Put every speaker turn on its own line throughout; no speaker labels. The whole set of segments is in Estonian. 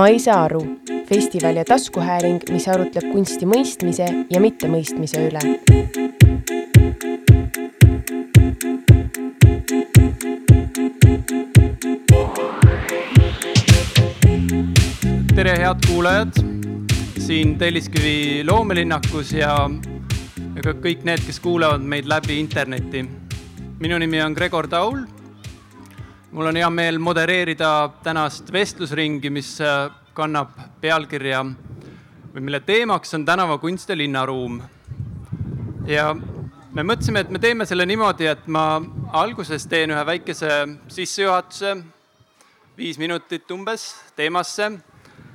ma ei saa aru, festival ja taskuhääling, mis arutleb kunsti mõistmise ja mittemõistmise üle.
tere, head kuulajad siin Telliskivi loomelinnakus ja, ja ka kõik need, kes kuulavad meid läbi interneti. minu nimi on Gregor Taul mul on hea meel modereerida tänast vestlusringi, mis äh, kannab pealkirja või mille teemaks on tänavakunst ja linnaruum. ja me mõtlesime, et me teeme selle niimoodi, et ma alguses teen ühe väikese sissejuhatuse, viis minutit umbes teemasse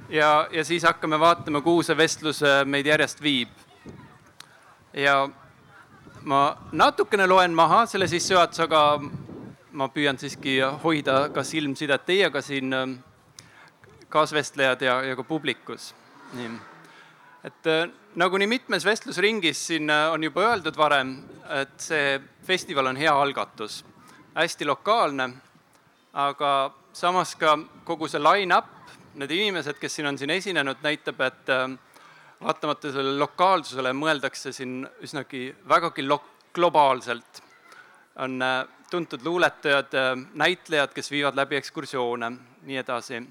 ja, ja siis hakkame vaatama, kuhu see vestlus äh, meid järjest viib. ja ma natukene loen maha selle sissejuhatuse, aga ma püüan siiski hoida ka silmsidet teiega siin, ähm, kaasvestlejad ja, ja ka publikus. nii, et äh, nagu nii mitmes vestlusringis siin äh, on juba öeldud varem, et see festival on hea algatus, hästi lokaalne, aga samas ka kogu see line-up, need inimesed, kes siin on siin esinenud, näitab, et äh, vaatamata sellele lokaalsusele mõeldakse siin üsnagi vägagi lo-, globaalselt. on tuntud luuletajad, näitlejad, kes viivad läbi ekskursioone, nii edasi.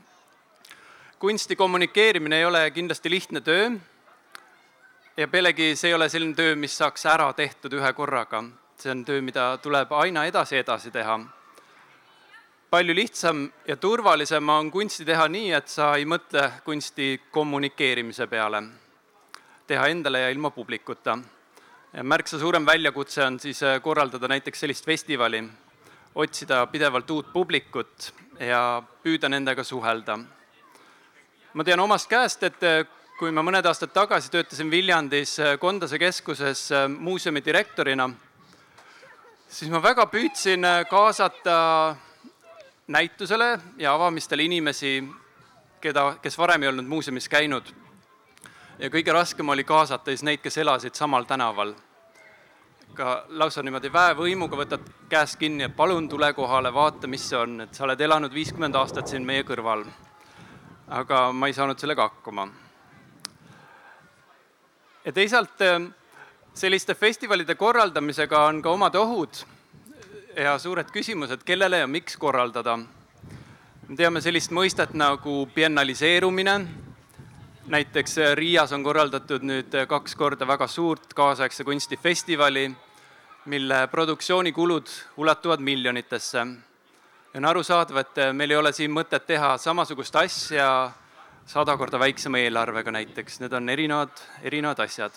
kunsti kommunikeerimine ei ole kindlasti lihtne töö ja pealegi see ei ole selline töö, mis saaks ära tehtud ühe korraga. see on töö, mida tuleb aina edasi, edasi teha. palju lihtsam ja turvalisem on kunsti teha nii, et sa ei mõtle kunsti kommunikeerimise peale. teha endale ja ilma publikuta märksa suurem väljakutse on siis äh, korraldada näiteks sellist festivali, otsida pidevalt uut publikut ja püüda nendega suhelda. ma tean omast käest, et äh, kui ma mõned aastad tagasi töötasin Viljandis äh, Kondase keskuses muuseumi direktorina, siis ma väga püüdsin kaasata näitusele ja avamistele inimesi, keda, kes varem ei olnud muuseumis käinud ja kõige raskem oli kaasata siis neid, kes elasid samal tänaval. ka lausa niimoodi väevõimuga võtad käest kinni, et palun tule kohale, vaata, mis see on, et sa oled elanud viiskümmend aastat siin meie kõrval. aga ma ei saanud sellega hakkama. ja teisalt selliste festivalide korraldamisega on ka omad ohud ja suured küsimused, kellele ja miks korraldada. me teame sellist mõistet nagu biennaliseerumine näiteks äh, Riias on korraldatud nüüd äh, kaks korda väga suurt kaasaegse kunstifestivali, mille produktsioonikulud ulatuvad miljonitesse. on arusaadav, et äh, meil ei ole siin mõtet teha samasugust asja sada korda väiksema eelarvega näiteks, need on erinevad, erinevad asjad.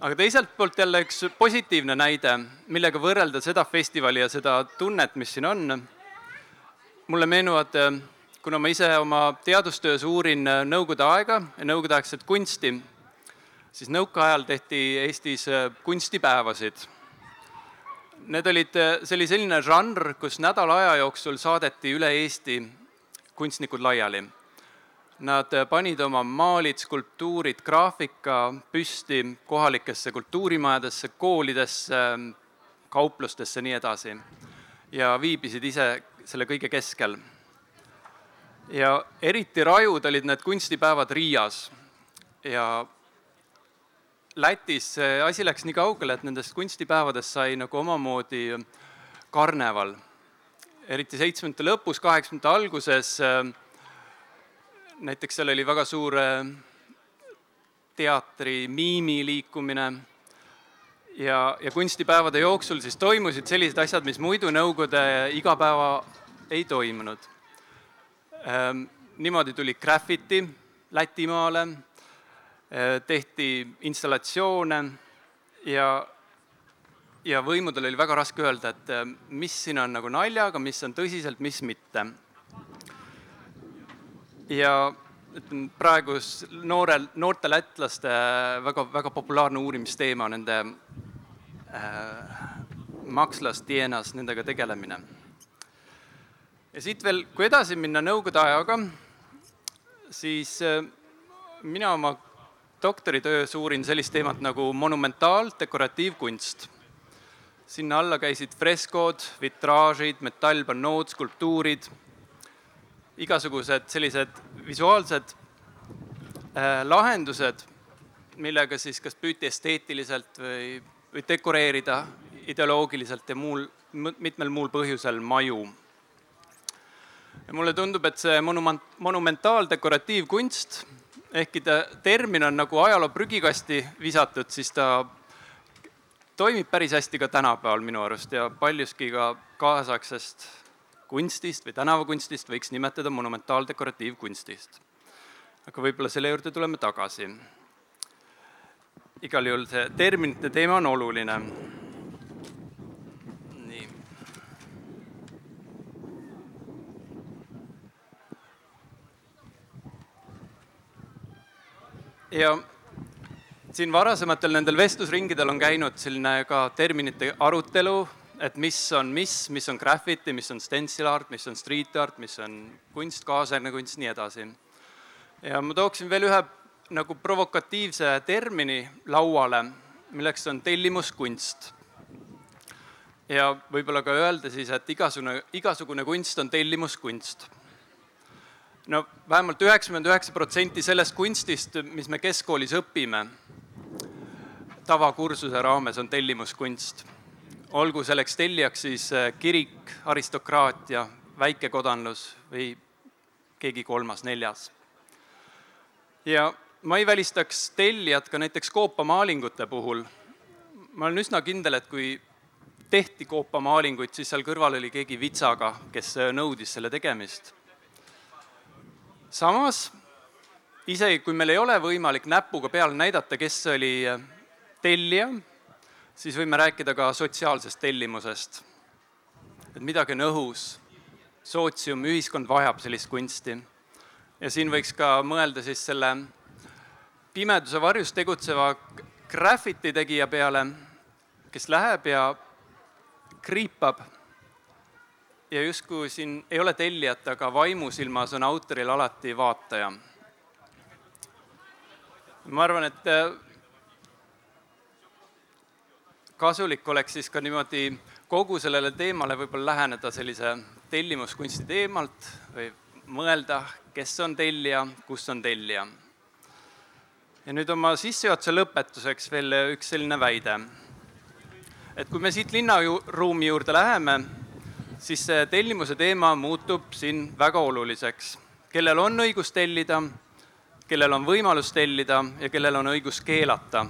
aga teiselt poolt jälle üks positiivne näide, millega võrrelda seda festivali ja seda tunnet, mis siin on. mulle meenuvad kuna ma ise oma teadustöös uurin äh, Nõukogude aega ja nõukogudeaegset kunsti, siis nõukaajal tehti Eestis äh, kunstipäevasid. Need olid, äh, see oli selline žanr, kus nädala aja jooksul saadeti üle Eesti kunstnikud laiali. Nad panid oma maalid, skulptuurid, graafika püsti kohalikesse kultuurimajadesse, koolidesse, kauplustesse, nii edasi. ja viibisid ise selle kõige keskel ja eriti rajud olid need kunstipäevad Riias. Ja Lätis see asi läks nii kaugele, et nendest kunstipäevadest sai nagu omamoodi karneval. eriti seitsmekümnendate lõpus, kaheksakümnendate alguses, näiteks seal oli väga suur teatri miimiliikumine ja, ja kunstipäevade jooksul siis toimusid sellised asjad, mis muidu Nõukogude igapäeva ei toimunud niimoodi tuli graffiti Lätimaale, eh, tehti installatsioone ja, ja võimudel oli väga raske öelda, et eh, mis siin on nagu naljaga, mis on tõsiselt, mis mitte. ja ütleme, praegu noorel, noorte lätlaste väga, väga populaarne uurimisteema nende äh, makslas, tienas, nendega tegelemine ja siit veel, kui edasi minna Nõukogude ajaga, siis äh, mina oma doktoritöös uurin sellist teemat nagu monumentaal-, dekoratiivkunst. sinna alla käisid freskod, vitraažid, metallpannood, skulptuurid. igasugused sellised visuaalsed äh, lahendused, millega siis kas püüti esteetiliselt või, või dekoreerida ideoloogiliselt ja muul, mitmel muul põhjusel maju. Ja mulle tundub, et see monument, monumentaaldekoratiivkunst, ehkki ta termin on nagu ajaloo prügikasti visatud, siis ta toimib päris hästi ka tänapäeval minu arust ja paljuski ka kaasaegsest kunstist või tänavakunstist võiks nimetada monumentaaldekoratiivkunstist. aga võib-olla selle juurde tuleme tagasi. igal juhul see terminite teema on oluline. Ja siin varasematel nendel vestlusringidel on käinud selline ka terminite arutelu et mis on mis, mis on graffiti, mis on stencil art, mis on street art, mis on kunst, kaasaegne kunst, nii edasi. ja ma tooksin veel ühe nagu provokatiivse termini lauale, milleks on tellimuskunst. ja võib-olla ka öelda siis, et igasugune, igasugune kunst on tellimuskunst. No vähemalt üheksakümmend üheksa protsenti sellest kunstist, mis me keskkoolis õpime, tavakursuse raames on tellimuskunst olgu selleks tellijaks siis äh, kirik, aristokraatia, väikekodanlus või keegi kolmas, neljas. ja ma ei välistaks tellijat ka näiteks koopamaalingute puhul. ma olen üsna kindel, et kui tehti koopamaalinguid, siis seal kõrval oli keegi vitsaga, kes äh, nõudis selle tegemist. Samas, isegi kui meil ei ole võimalik näpuga peale näidata, kes oli äh, tellija, siis võime rääkida ka sotsiaalsest tellimusest. et midagi on õhus, sootsium, ühiskond vajab sellist kunsti. ja siin võiks ka mõelda siis selle pimeduse varjus tegutseva graffiti tegija peale, kes läheb ja kriipab ja justkui siin ei ole tellijat, aga vaimusilmas on autoril alati vaataja. ma arvan, et kasulik oleks siis ka niimoodi kogu sellele teemale võib-olla läheneda sellise tellimuskunsti teemalt või mõelda, kes on tellija, kus on tellija. ja nüüd oma sissejuhatuse lõpetuseks veel üks selline väide. et kui me siit linnaruumi juurde läheme, siis see tellimuse teema muutub siin väga oluliseks. kellel on õigus tellida, kellel on võimalus tellida ja kellel on õigus keelata,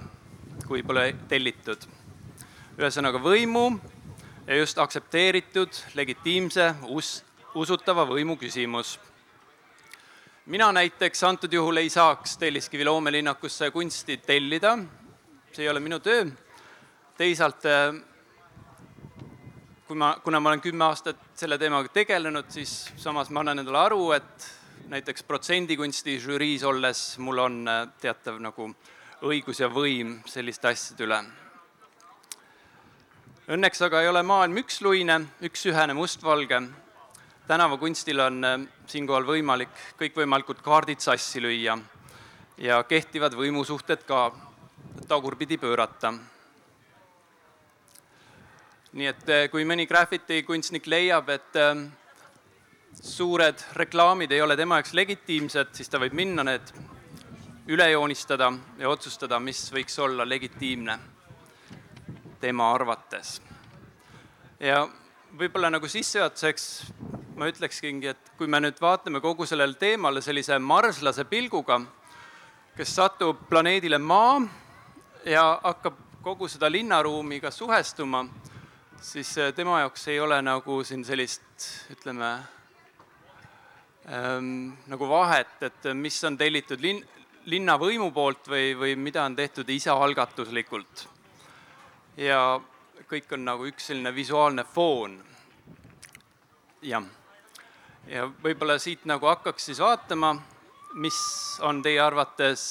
kui pole tellitud ühesõnaga võimu ja just aktsepteeritud, legitiimse, us-, usutava võimu küsimus. mina näiteks antud juhul ei saaks Telliskivi loomelinnakusse kunsti tellida, see ei ole minu töö, teisalt kui ma, kuna ma olen kümme aastat selle teemaga tegelenud, siis samas ma annan endale aru, et näiteks protsendikunsti žüriis olles mul on teatav nagu õigus ja võim selliste asjade üle Õnneks aga ei ole maailm üksluine, üksühene, mustvalge. tänavakunstil on äh, siinkohal võimalik kõikvõimalikud kaardid sassi lüüa ja kehtivad võimusuhted ka tagurpidi pöörata. Nii et äh, kui mõni graffiti kunstnik leiab, et äh, suured reklaamid ei ole tema jaoks legitiimsed, siis ta võib minna need üle joonistada ja otsustada, mis võiks olla legitiimne tema arvates. ja võib-olla nagu sissejuhatuseks ma ütleksingi, et kui me nüüd vaatame kogu sellele teemale sellise marslase pilguga, kes satub planeedile Maa ja hakkab kogu seda linnaruumiga suhestuma, siis tema jaoks ei ole nagu siin sellist, ütleme ähm,, nagu vahet, et mis on tellitud linn, linnavõimu poolt või, või mida on tehtud isaalgatuslikult ja kõik on nagu üks selline visuaalne foon. jah, ja võib-olla siit nagu hakkaks siis vaatama, mis on teie arvates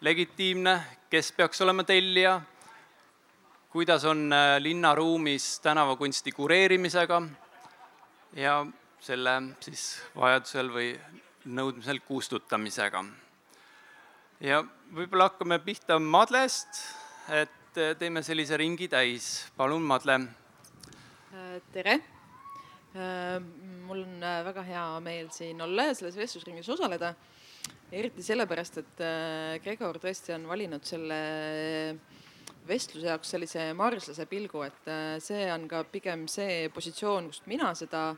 legitiimne, kes peaks olema tellija, kuidas on äh, linnaruumis tänavakunsti kureerimisega ja selle siis vajadusel või nõudmisel kustutamisega. ja võib-olla hakkame pihta Madlest, et äh, teeme sellise ringi täis. palun, Madle.
Äh, tere. Mul on väga hea meel siin olla ja selles vestlusringis osaleda. eriti sellepärast, et Gregor tõesti on valinud selle vestluse jaoks sellise marslase pilgu, et äh, see on ka pigem see positsioon, kust mina seda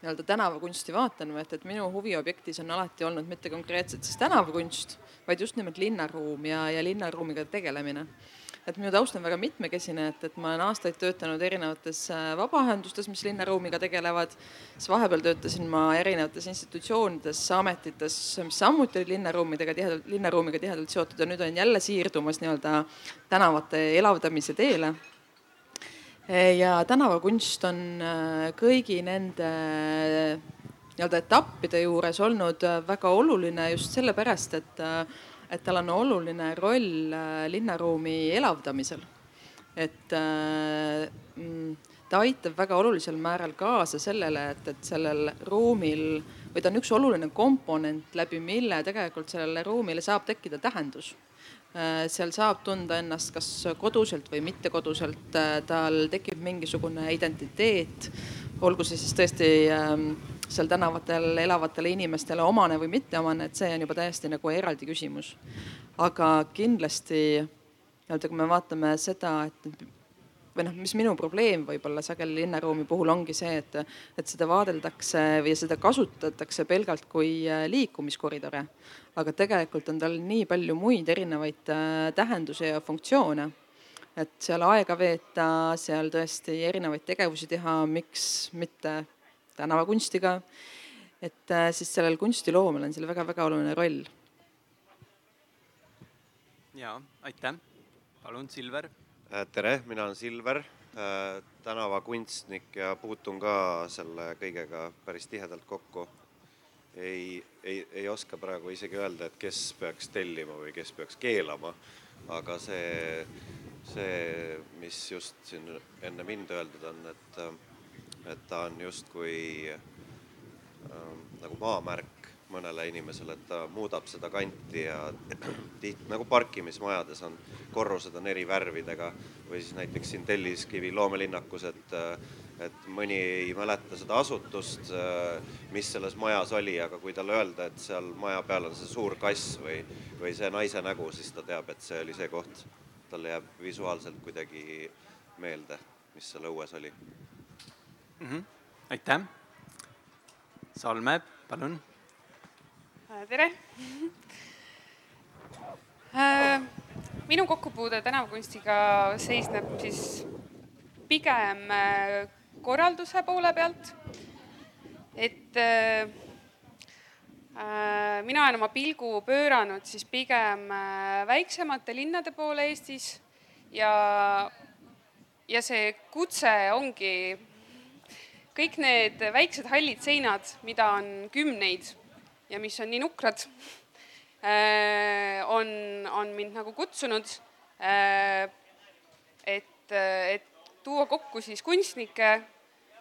nii-öelda tänavakunsti vaatan, et, et minu huviobjektis on alati olnud mitte konkreetselt siis tänavakunst, vaid just nimelt linnaruum ja, ja linnaruumiga tegelemine et minu taust on väga mitmekesine, et, et ma olen aastaid töötanud erinevates äh, vabaühendustes, mis linnaruumiga tegelevad. siis vahepeal töötasin ma erinevates institutsioonides, ametites, mis samuti olid linnaruumidega tihedalt, linnaruumiga tihedalt seotud ja nüüd olen jälle siirdumas nii-öelda tänavate elavdamise teele ja tänavakunst on äh, kõigi nende nii-öelda etappide juures olnud äh, väga oluline just sellepärast, et et tal on oluline roll äh, linnaruumi elavdamisel. et äh, mm, ta aitab väga olulisel määral kaasa sellele, et, et sellel ruumil või ta on üks oluline komponent, läbi mille tegelikult sellele ruumile saab tekkida tähendus äh, seal saab tunda ennast kas koduselt või mittekoduselt, tal tekib mingisugune identiteet, olgu see siis tõesti ähm, seal tänavatel elavatele inimestele omane või mitteomane, et see on juba täiesti nagu eraldi küsimus. aga kindlasti nii-öelda, kui me vaatame seda, et või noh, mis minu probleem võib-olla sageli linnaruumi puhul ongi see, et, et seda vaadeldakse või seda kasutatakse pelgalt kui äh, liikumiskoridore. aga tegelikult on tal nii palju muid erinevaid äh, tähendusi ja funktsioone et seal aega veeta, seal tõesti erinevaid tegevusi teha, miks mitte tänavakunstiga. et äh, siis sellel kunstiloomel on seal väga-väga oluline roll.
ja aitäh, palun Silver.
Äh, tere, mina olen Silver, äh, tänavakunstnik ja puutun ka selle kõigega päris tihedalt kokku. ei, ei, ei oska praegu isegi öelda, et kes peaks tellima või kes peaks keelama, aga see, see, mis just siin enne mind öeldud on, et et ta on justkui äh, nagu maamärk mõnele inimesele, et ta muudab seda kanti ja tihti nagu parkimismajades on, korrused on eri värvidega või siis näiteks siin Telliskivi loomelinnakus, et, et mõni ei mäleta seda asutust, mis selles majas oli, aga kui talle öelda, et seal maja peal on see suur kass või, või see naise nägu, siis ta teab, et see oli see koht. talle jääb visuaalselt kuidagi meelde, mis seal õues oli
mm. -hmm. aitäh. Salme, palun.
Äh, tere äh, minu kokkupuude tänavakunstiga seisneb siis pigem äh, korralduse poole pealt. et mina olen oma pilgu pööranud siis pigem väiksemate linnade poole Eestis ja, ja see kutse ongi kõik need väiksed hallid seinad, mida on kümneid ja mis on nii nukrad, äh, on, on mind nagu kutsunud, äh, et, et tuua kokku siis kunstnikke,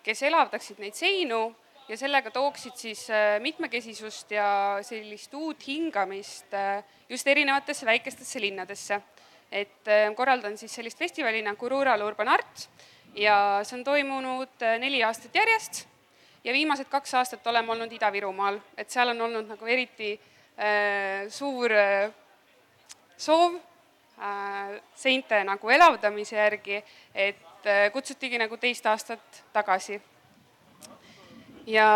kes elavdaksid neid seinu ja sellega tooksid siis äh, mitmekesisust ja sellist uut hingamist just erinevatesse väikestesse linnadesse. et korraldan siis sellist festivali nagu Rural Urban Art ja see on toimunud äh, neli aastat järjest ja viimased kaks aastat oleme olnud Ida-Virumaal, et seal on olnud nagu eriti äh, suur äh, soov äh, seinte nagu elavdamise järgi, et äh, kutsutigi nagu teist aastat tagasi. ja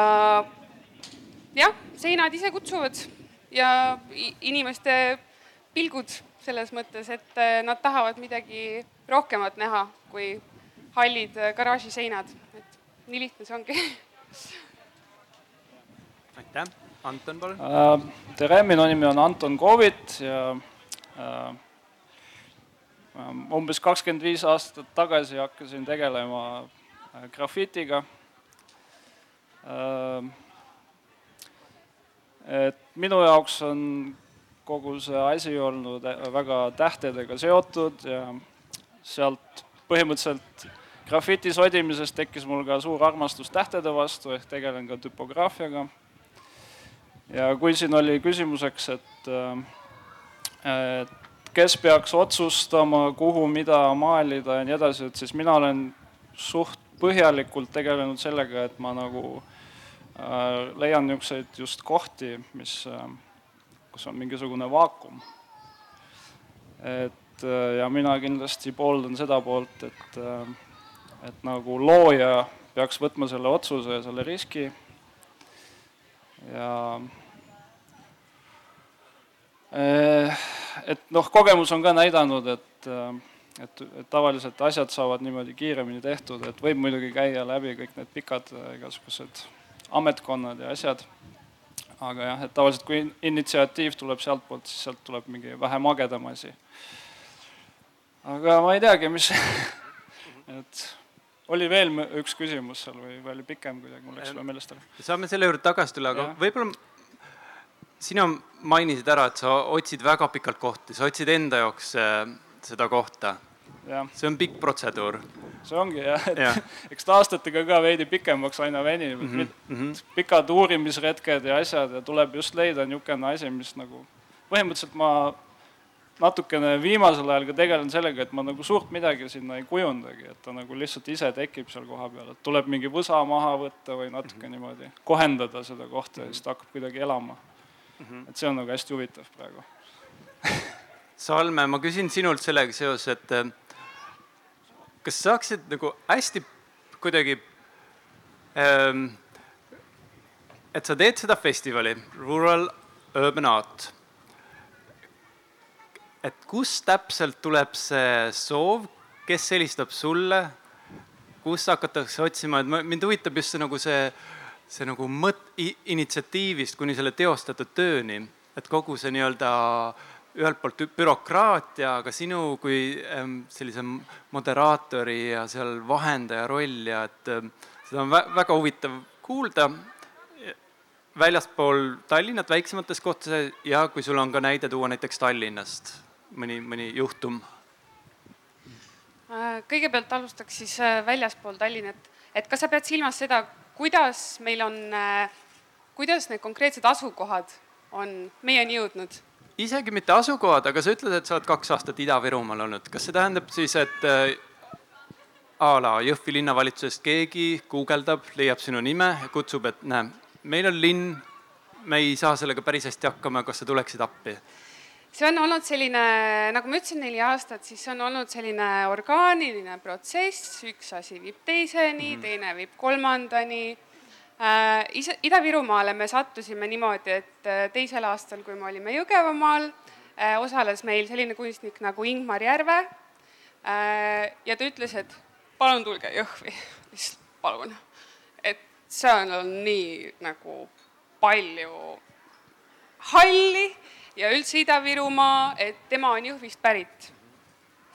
jah, seinad ise kutsuvad ja inimeste pilgud selles mõttes, et äh, nad tahavad midagi rohkemat näha kui hallid äh, garaažiseinad, et nii lihtne see ongi
aitäh, Anton, palun
uh,. tere, minu nimi on Anton Kovit ja uh, umbes kakskümmend viis aastat tagasi hakkasin tegelema grafitiga uh,. et minu jaoks on kogu see asi olnud väga tähtedega seotud ja sealt põhimõtteliselt grafiti sodimisest tekkis mul ka suur armastus tähtede vastu, ehk tegelen ka tüpograafiaga. ja kui siin oli küsimuseks, et, äh, et kes peaks otsustama, kuhu mida maalida ja nii edasi, et siis mina olen suht põhjalikult tegelenud sellega, et ma nagu leian niisuguseid just kohti, mis, kus on mingisugune vaakum. et ja mina kindlasti pooldan seda poolt, et, et nagu looja peaks võtma selle otsuse ja selle riski ja eh, et noh, kogemus on ka näidanud, et, et, et tavaliselt asjad saavad niimoodi kiiremini tehtud, et võib muidugi käia läbi kõik need pikad eh, igasugused ametkonnad ja asjad. aga jah, et tavaliselt kui initsiatiiv tuleb sealtpoolt, siis sealt tuleb mingi vähem agedam asi. aga ma ei teagi, mis et oli veel üks küsimus seal või, või oli pikem kuidagi, mul läks juba meelest ära.
saame selle juurde tagasi tulla, aga võib-olla sina mainisid ära, et sa otsid väga pikalt kohti, sa otsid enda jaoks äh, seda kohta. see on pikk protseduur.
see ongi jah, et ja. eks ta aastatega ka veidi pikemaks aina venib mm, -hmm. pikad uurimisretked ja asjad ja tuleb just leida niisugune asi, mis nagu põhimõtteliselt ma natukene viimasel ajal ka tegelen sellega, et ma nagu suurt midagi sinna ei kujundagi, et ta nagu lihtsalt ise tekib seal kohapeal, et tuleb mingi võsa maha võtta või natuke mm -hmm. niimoodi kohendada seda kohta ja siis ta hakkab kuidagi elama mm. -hmm. et see on nagu hästi huvitav praegu
Salme, ma küsin sinult sellega seoses, et äh, kas saaksid nagu hästi kuidagi ähm, et sa teed seda festivali, Rural Urban Art et kust täpselt tuleb see soov, kes helistab sulle, kus hakatakse otsima, et mind huvitab just see nagu see, see nagu mõt-, initsiatiivist kuni selle teostatud tööni, et kogu see nii-öelda ühelt poolt bürokraatia, aga sinu kui sellise moderaatori ja seal vahendaja roll ja et seda on vä väga huvitav kuulda. Väljaspool Tallinnat, väiksemates kohtades ja kui sul on ka näide tuua näiteks Tallinnast mõni, mõni juhtum?
Äh, kõigepealt alustaks siis äh, väljaspool Tallinnat, et kas sa pead silmas seda, kuidas meil on, äh, kuidas need konkreetsed asukohad on meieni jõudnud?
isegi mitte asukohad, aga sa ütled, et sa oled kaks aastat Ida-Virumaal olnud, kas see tähendab siis, et a la Jõhvi linnavalitsusest keegi guugeldab, leiab sinu nime ja kutsub, et näe, meil on linn, me ei saa sellega päris hästi hakkama, kas sa tuleksid appi?
See on olnud selline, nagu ma ütlesin, neli aastat, siis see on olnud selline orgaaniline protsess, üks asi viib teiseni mm, -hmm. teine viib kolmandani äh,. ise, Ida-Virumaale me sattusime niimoodi, et äh, teisel aastal, kui me olime Jõgevamaal äh,, osales meil selline kunstnik nagu Ingmar Järve äh,. ja ta ütles, et palun tulge Jõhvi, lihtsalt palun. et seal on nii nagu palju halli ja üldse Ida-Virumaa, et tema on Jõhvist pärit.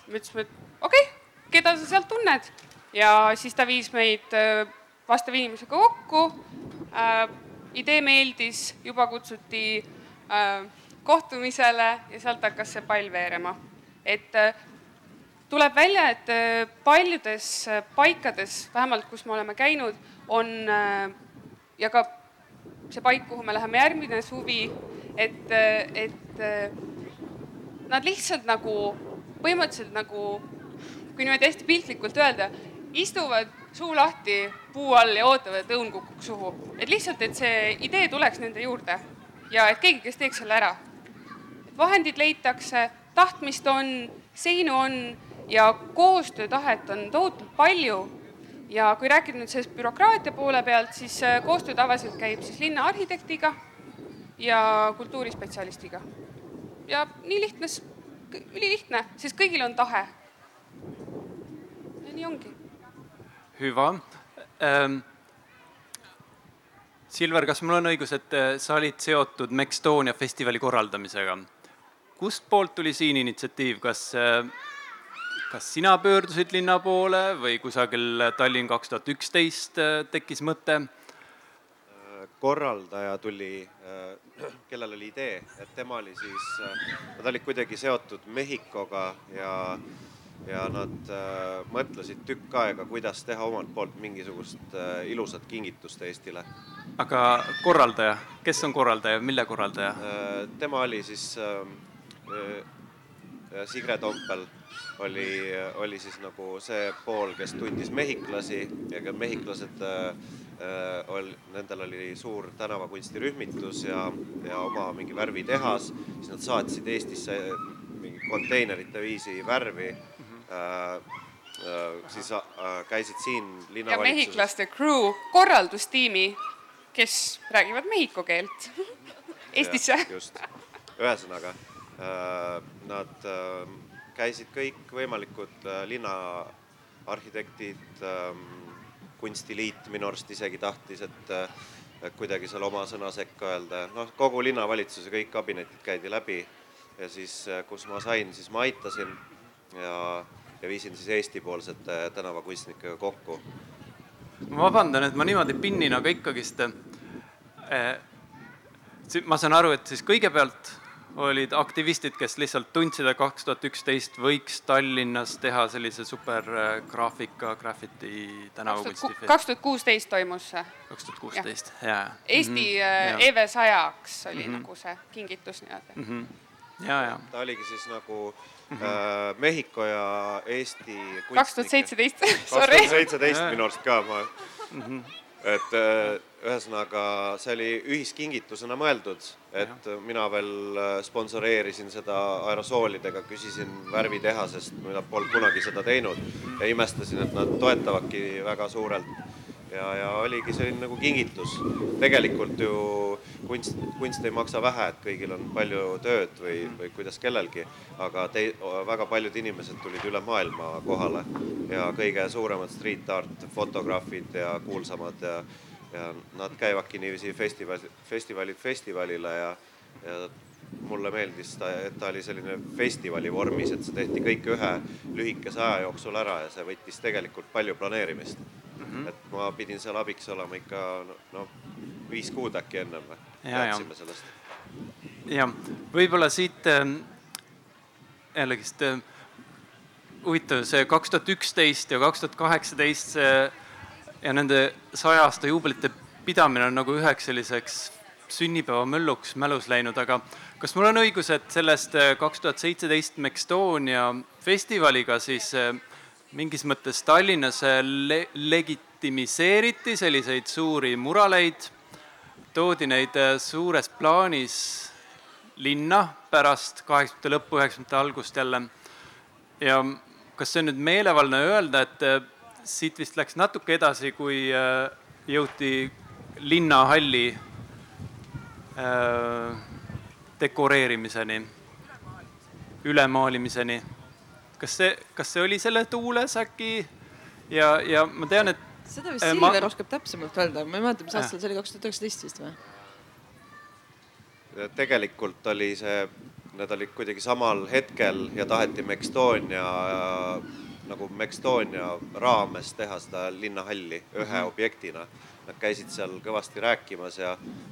me ütlesime, et okei okay,, keda sa sealt tunned ja siis ta viis meid äh, vastava inimesega kokku äh,. idee meeldis, juba kutsuti äh, kohtumisele ja sealt hakkas see pall veerema. et äh, tuleb välja, et äh, paljudes äh, paikades, vähemalt kus me oleme käinud, on ja ka see paik, kuhu me läheme järgmine suvi et, et nad lihtsalt nagu põhimõtteliselt nagu, kui niimoodi hästi piltlikult öelda, istuvad suu lahti puu all ja ootavad, et õun kukuks suhu. et lihtsalt, et see idee tuleks nende juurde ja et keegi, kes teeks selle ära. vahendid leitakse, tahtmist on, seinu on ja koostöötahet on tohutult palju ja kui rääkida nüüd sellest bürokraatia poole pealt, siis äh, koostöö tavaliselt käib siis linnaarhitektiga ja kultuurispetsialistiga. ja nii lihtne, ülilihtne, sest kõigil on tahe. ja nii ongi.
hüva ähm,. Silver, kas mul on õigus, et äh, sa olid seotud Mextonia festivali korraldamisega? kustpoolt tuli siin initsiatiiv, kas äh, kas sina pöördusid linna poole või kusagil Tallinn kaks tuhat üksteist äh, tekkis mõte?
Korraldaja tuli, äh, kellel oli idee, et tema oli siis, äh, nad olid kuidagi seotud Mehhikoga ja, ja nad äh, mõtlesid tükk aega, kuidas teha omalt poolt mingisugust ilusat kingitust Eestile.
aga korraldaja, kes on korraldaja, mille korraldaja?
tema oli siis Sigre Tompel oli, oli siis nagu see pool, kes tundis mehhiklasi ja ka mehhiklased ol-, nendel oli suur tänavakunstirühmitus ja, ja oma mingi värvitehas, siis nad saatsid Eestisse mingi konteinerite viisi värvi äh,. Äh, siis äh, käisid siin
ja
linnavalitsuses.
mehhiklaste crew, korraldustiimi, kes räägivad mehhiko keelt Eestisse.
just, ühesõnaga äh, nad äh, käisid kõikvõimalikud äh, linnaarhitektid äh,, kunstiliit minu arust isegi tahtis, et kuidagi seal oma sõna sekka öelda, noh, kogu linnavalitsuse kõik kabinetid käidi läbi ja siis, kus ma sain, siis ma aitasin ja, ja viisin siis Eesti-poolsete tänavakunstnikega kokku.
ma vabandan, et ma niimoodi pinnin, aga ikkagist si- ma saan aru, et siis kõigepealt olid aktivistid, kes lihtsalt tundsid, et kaks tuhat üksteist võiks Tallinnas teha sellise supergraafika, graffiti tänavakunsti.
kaks tuhat kuusteist toimus see.
kaks tuhat kuusteist, jaa.
Eesti mm -hmm, EV sajaks oli mm -hmm. nagu see kingitus nii-öelda mm.
-hmm. ja, ja.
ta oligi siis nagu mm -hmm. äh, Mehhiko ja Eesti.
kaks tuhat seitseteist,
kaks
sorry.
tuhat seitseteist minu arust ka ma mm. -hmm. Et äh, ühesõnaga, see oli ühiskingitusena mõeldud, et ja. mina veel äh, sponsoreerisin seda aerosoolidega, küsisin värvitehasest, mida polnud kunagi seda teinud ja imestasin, et nad toetavadki väga suurelt ja, ja oligi selline nagu kingitus. tegelikult ju kunst, kunst ei maksa vähe, et kõigil on palju tööd või, või kuidas kellelgi, aga tei-, väga paljud inimesed tulid üle maailma kohale ja kõige suuremad street art fotograafid ja kuulsamad ja, ja nad käivadki niiviisi festival, festivalilt festivalile ja, ja mulle meeldis ta, et ta oli selline festivali vormis, et see tehti kõik ühe lühikese aja jooksul ära ja see võttis tegelikult palju planeerimist mm. -hmm. et ma pidin seal abiks olema ikka no, no viis kuud äkki ennem teadsime sellest.
jah, võib-olla siit äh, jällegist äh, huvitav, see kaks tuhat üksteist ja kaks tuhat kaheksateist see ja nende saja aasta juubelite pidamine on nagu üheks selliseks sünnipäevamölluks mälus läinud, aga kas mul on õigus, et sellest äh, kaks tuhat seitseteist Mextonia festivaliga siis äh, mingis mõttes Tallinnas äh, le legitimiseeriti selliseid suuri muraleid, toodi neid suures plaanis linna pärast kaheksakümnendate lõppu, üheksakümnendate algust jälle. ja kas see on nüüd meelevaldne öelda, et siit vist läks natuke edasi, kui jõuti linnahalli dekoreerimiseni, ülemaalimiseni. kas see, kas see oli selle tuules äkki ja, ja ma tean, et
seda vist Silver ma... oskab täpsemalt öelda, ma ei mäleta, mis aastal see oli, kaks tuhat üheksateist vist või?
tegelikult oli see, need olid kuidagi samal hetkel ja taheti Mextonia nagu Mextonia raames teha seda linnahalli ühe -hmm. objektina. Nad käisid seal kõvasti rääkimas ja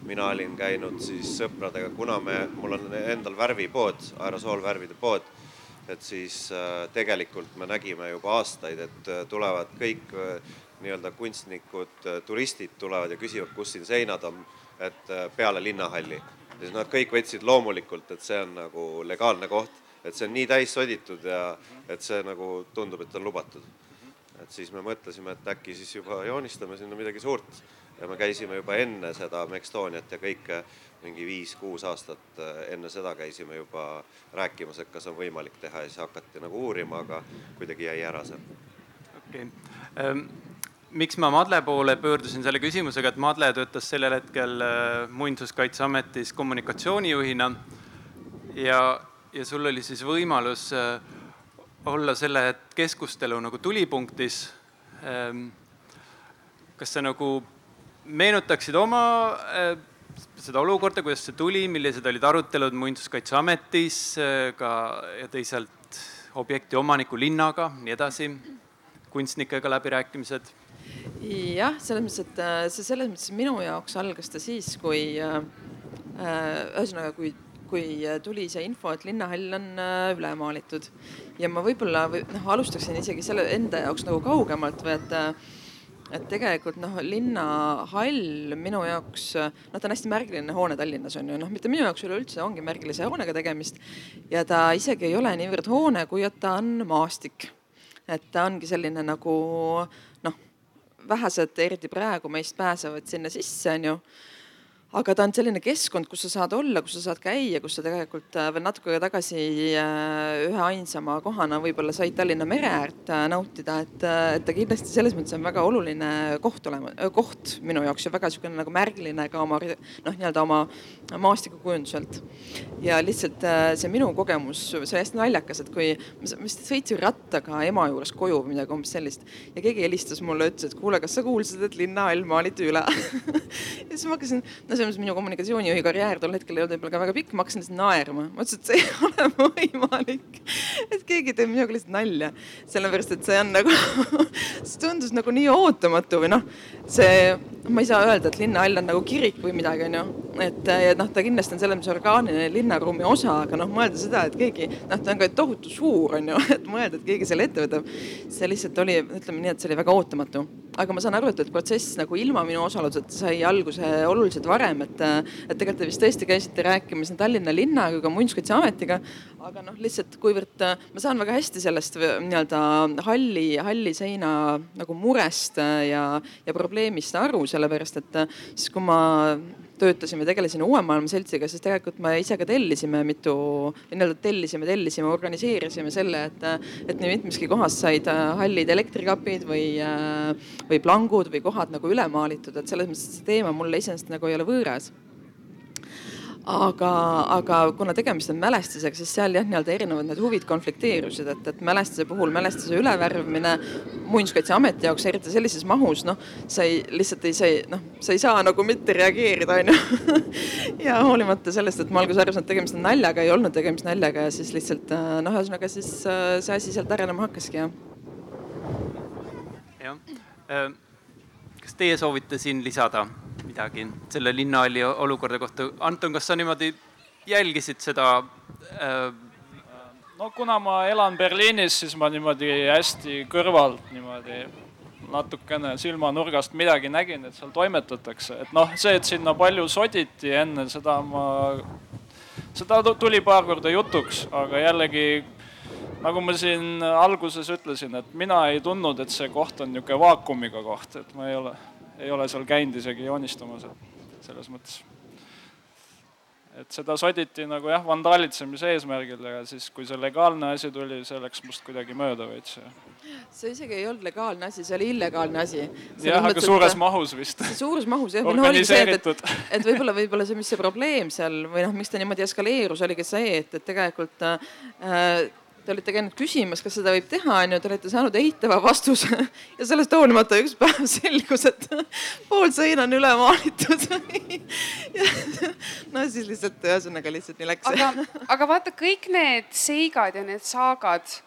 mina olin käinud siis sõpradega, kuna me, mul on endal värvipood, aerosoolvärvide pood, et siis äh, tegelikult me nägime juba aastaid, et äh, tulevad kõik äh, nii-öelda kunstnikud, turistid tulevad ja küsivad, kus siin seinad on, et peale linnahalli. ja siis nad kõik võtsid loomulikult, et see on nagu legaalne koht et see on nii täis soditud ja et see nagu tundub, et on lubatud. Et siis me mõtlesime, et äkki siis juba joonistame sinna midagi suurt ja me käisime juba enne seda Mextoniat ja kõike mingi viis-kuus aastat enne seda käisime juba rääkimas, et kas on võimalik teha ja siis hakati nagu uurima, aga kuidagi jäi ära see.
okei okay. um miks ma Madle poole pöördusin selle küsimusega, et Madle töötas sellel hetkel äh, Muinsuskaitseametis kommunikatsioonijuhina ja ja sul oli siis võimalus äh, olla selle keskustelu nagu tulipunktis. Ähm, kas sa nagu meenutaksid oma äh, seda olukorda, kuidas see tuli, millised olid arutelud Muinsuskaitseametis äh, ka ja teisalt objekti omaniku linnaga, nii edasi, kunstnikega läbirääkimised?
jah, selles mõttes, et see selles mõttes minu jaoks algas ta siis, kui ühesõnaga, kui kui äh, tuli see info, et linnahall on äh, üle maalitud ja ma võib-olla või noh, alustaksin isegi selle enda jaoks nagu kaugemalt või et äh, et tegelikult noh, linnahall minu jaoks, noh, ta on hästi märgiline hoone Tallinnas on ju, noh, mitte minu jaoks üleüldse ongi märgilise hoonega tegemist. ja ta isegi ei ole niivõrd hoone, kui et ta on maastik. et ta ongi selline nagu noh, vähesed, eriti praegu meist pääsevad sinna sisse, onju aga ta on selline keskkond, kus sa saad olla, kus sa saad käia, kus sa tegelikult äh, veel natuke aega tagasi äh, ühe ainsama kohana võib-olla said Tallinna mere äärt äh, nautida, et, et ta kindlasti selles mõttes on väga oluline koht olema, koht minu jaoks ja väga niisugune nagu märgiline ka oma noh, nii-öelda oma maastikukujunduselt. ja lihtsalt see minu kogemus, see oli hästi naljakas, et kui ma vist sõitsin rattaga ema juures koju või midagi umbes sellist ja keegi helistas mulle, ütles, et kuule, kas sa kuulsid, et linnahall maaliti üle ja siis ma hakkasin, no selles mõttes minu kommunikatsioonijuhi karjäär tol hetkel ei olnud võib-olla ka väga pikk, ma hakkasin lihtsalt naerma. ma ütlesin, et see ei ole võimalik. et keegi teeb minuga lihtsalt nalja. sellepärast, et see on nagu see tundus nagu nii ootamatu või noh, see, ma ei saa öelda, et linnahall on nagu kirik või midagi, onju. et noh, ta kindlasti on selles mõttes orgaaniline linnaruumi osa, aga noh, mõelda seda, et keegi, noh, ta on ka tohutu suur, onju, et mõelda, et keegi selle ette võtab. see lihtsalt oli, ütleme nii, et see oli väga ootamatu. Aga ma saan aru, et, et protsess nagu ilma minu osaluseta sai alguse oluliselt varem, et, et tegelikult te vist tõesti käisite rääkimas nii Tallinna linnaga kui ka Muinsuskaitseametiga. aga noh, lihtsalt kuivõrd ma saan väga hästi sellest nii-öelda halli, halli seina nagu murest ja, ja probleemist aru, sellepärast et siis kui ma töötasime, tegelesin Uue Maailma Seltsiga, siis tegelikult me ise ka tellisime mitu, nii-öelda tellisime, tellisime, organiseerisime selle, et, et nii mitmeski kohas said hallid elektrikapid või, või plangud või kohad nagu üle maalitud, et selles mõttes see teema mulle iseenesest nagu ei ole võõras aga, aga kuna tegemist on mälestisega, siis seal jah, nii-öelda erinevad need huvid konflikteerusid, et, et mälestise puhul mälestise ülevärvimine muinsuskaitseameti jaoks, eriti sellises mahus, noh, sa ei, lihtsalt ei, sa ei, noh, sa ei saa nagu mitte reageerida, onju. ja hoolimata sellest, et ma alguses arvasin, et tegemist on naljaga, ei olnud tegemist naljaga ja siis lihtsalt noh, ühesõnaga siis äh, see asi sealt arenema hakkaski, jah.
jah, äh, kas teie soovite siin lisada? Midagi selle linnahalli olukorda kohta. Anton, kas sa niimoodi jälgisid seda äh...?
no kuna ma elan Berliinis, siis ma niimoodi hästi kõrvalt niimoodi natukene silmanurgast midagi nägin, et seal toimetatakse, et noh, see, et sinna palju soditi enne seda ma, seda tuli paar korda jutuks, aga jällegi nagu ma siin alguses ütlesin, et mina ei tundnud, et see koht on niisugune vaakumiga koht, et ma ei ole ei ole seal käinud isegi joonistamas, et selles mõttes. et seda soditi nagu jah, vandaalitsemise eesmärgil, aga siis, kui see legaalne asi tuli, see läks must kuidagi mööda veits.
see isegi ei olnud legaalne asi, see oli illegaalne asi.
jah, aga suures et, mahus vist.
suures mahus jah, või noh, oligi see, et, et, et võib-olla, võib-olla see, mis see probleem seal või noh, miks ta niimoodi eskaleerus, oligi see, et, et tegelikult äh, te olite käinud küsimas, kas seda võib teha, onju, te olete saanud eitava vastuse ja sellest hoolimata üks päev selgus, et pool seina on üle maalitud no siis lihtsalt ühesõnaga lihtsalt nii läks.
aga, aga vaata kõik need seigad ja need saagad,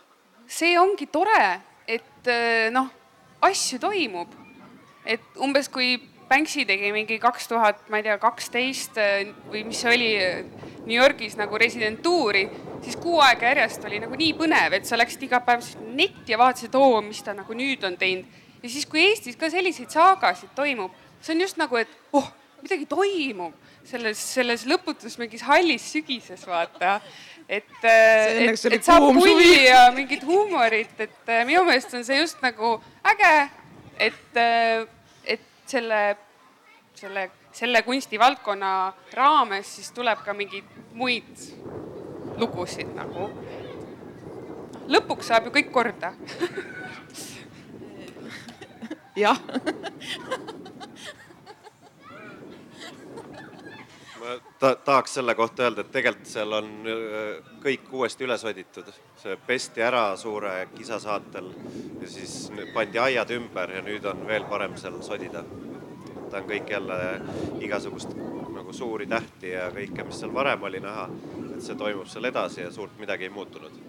see ongi tore, et noh, asju toimub. et umbes kui Banksy tegi mingi kaks tuhat, ma ei tea, kaksteist või mis see oli New Yorgis nagu residentuuri, siis kuu aega järjest oli nagu nii põnev, et sa läksid iga päev netti ja vaatasid, oo, mis ta nagu nüüd on teinud. ja siis, kui Eestis ka selliseid saagasid toimub, see on just nagu, et oh, midagi toimub selles, selles lõputus mingis hallis sügises, vaata. et, et, et saab pulli ja mingit huumorit, et äh, minu meelest on see just nagu äge, äh, et selle, selle selle kunstivaldkonna raames siis tuleb ka mingeid muid lugusid nagu. lõpuks saab ju kõik korda
jah
ma ta tahaks selle kohta öelda, et tegelikult seal on äh, kõik uuesti üles oditud. see pesti ära suure kisa saatel ja siis pandi aiad ümber ja nüüd on veel parem seal sodida ta on kõik jälle igasugust nagu suuri tähti ja kõike, mis seal varem oli näha, et see toimub seal edasi ja suurt midagi ei muutunud.